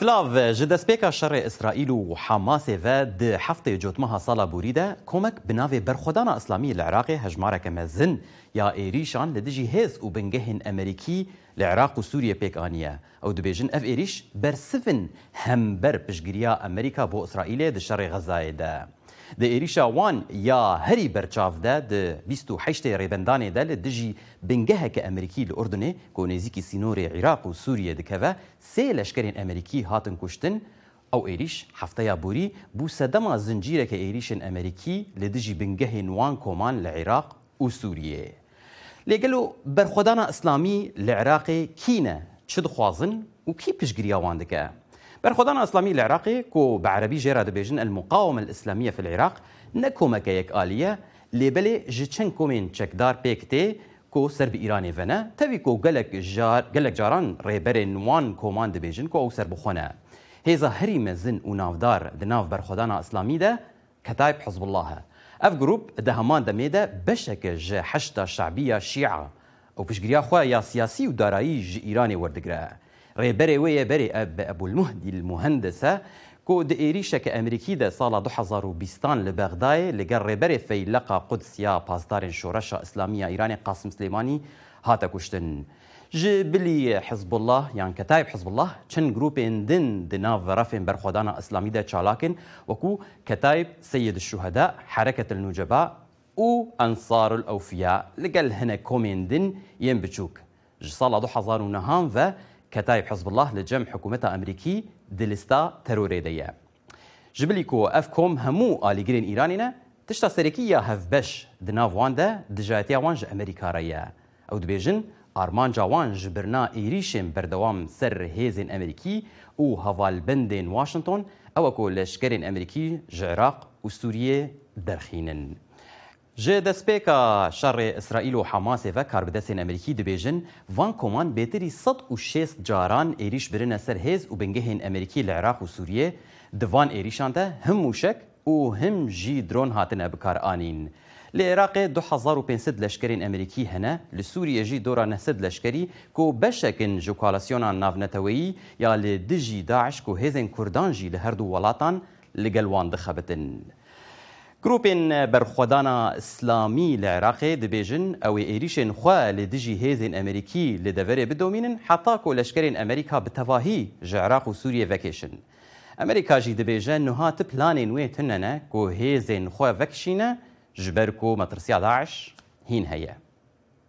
سلاف ji destpêka şerê İsraîl û Hamasê ve di heftê cotmeha sala borî de komek bi navê berxwedana Islamî li Iraqê hejmareke mezin ya êrîşan li dijî hêz û bingehên Amerîkî li Iraq û Sûriye pêk aniye. Ew dibêjin ev êrîş د ئێریشا وان یا هەری بەرچاودا هشت ڕێبندانێ دا لە دژی بنگەهەکە ئەمریکی لە ئوردنێ کۆ نێزیکی سینۆری عێراق و سووریە دکەوە سێ لەشکرێن ئەمریکی هاتن کوشتن ئەو ئێریش هەفتەیە بوری بوو سەدەما زنجیرەکە ئێریشن ئەمریکی لە دژی بنگەهێن وان کۆمان لە عێراق و سووریێ. لێگەل و بەرخۆدانە ئەسلامی لە عێراقی کینە چ دخوازن و کی پشگیریاوان دەکە dike? برخدانا اسلامي العراقي كو بعربي جيرا دبيجن المقاومة الإسلامية في العراق نكو مكايك اليه لبلي جيتشن كومين تشكدار بيكتي كو سرب ايراني فنا تبي كو قالك جار قالك جاران ريبرين وان كومان دبيجن كو أو سرب خونا هيزا هري مزن ونافدار دناف برخدانا اسلامي ده كتايب حزب الله اف جروب دهمان دميدا بشك ج حشتا شعبيه شيعه أو بشجريا خو يا سياسي ودارایی ج ایرانی وردگره ريبري ويا بري أبو المهدي المهندسة كو دائريشة كأمريكي دا صالة دو حزار بيستان لبغداي لقر ريبري في لقى قدس يا بازدار شورشة إسلامية إيراني قاسم سليماني هاتا كشتن جبلي حزب الله يعني كتايب حزب الله چن جروب اندن دنا فرافين برخودانا إسلامي دا چالاكن وكو كتايب سيد الشهداء حركة النجباء و أنصار الأوفياء لقل هنا كوميندن ين بچوك جسالة دو حزار ونهان و كتايب حزب الله لجمع حكومتها أمريكي دلستا تروري ديا جبليكو أفكم همو آلي جرين إيرانينا تشتا سريكية هف بش دناف واندا دجاتيا وانج أمريكا ريا أو دبيجن ئارمان جاوان ji êrîşên berdewam ser hêzên Amerîkî û havalbendên Washington ew ku leşkerên Amerîkî ji Iraq û Sûriye derxînin. جه دسپیکا که شر اسرائیل و حماس و کاربدسین امریکی دو بیجن وان کمان بیتری ست و شیست جاران ایریش برین اثر هیز و بنگهین امریکی لعراق و سوریه هم موشک و هم جی درون هاتن ابکار آنین لعراق دو حزار و پینسد لشکرین امریکی هنه لسوریه جی دورا نهسد لشکری کو بشکن جو کالاسیونا نافنتوی یا لدجی داعش کو هیزن کردان جی لهر دو ولاتان دخبتن. Du welatan li gel wan dixebitin. گروپên berxwedana İslamî li Iraqê dibêjin ew ê êrîşên xwe li dijî hêzên Amerîkî li deverê bidomînin heta ku leşkerên Amerîka bi tevahî ji Iraq û Sûriye vekêşin. Amerîka jî dibêje niha ti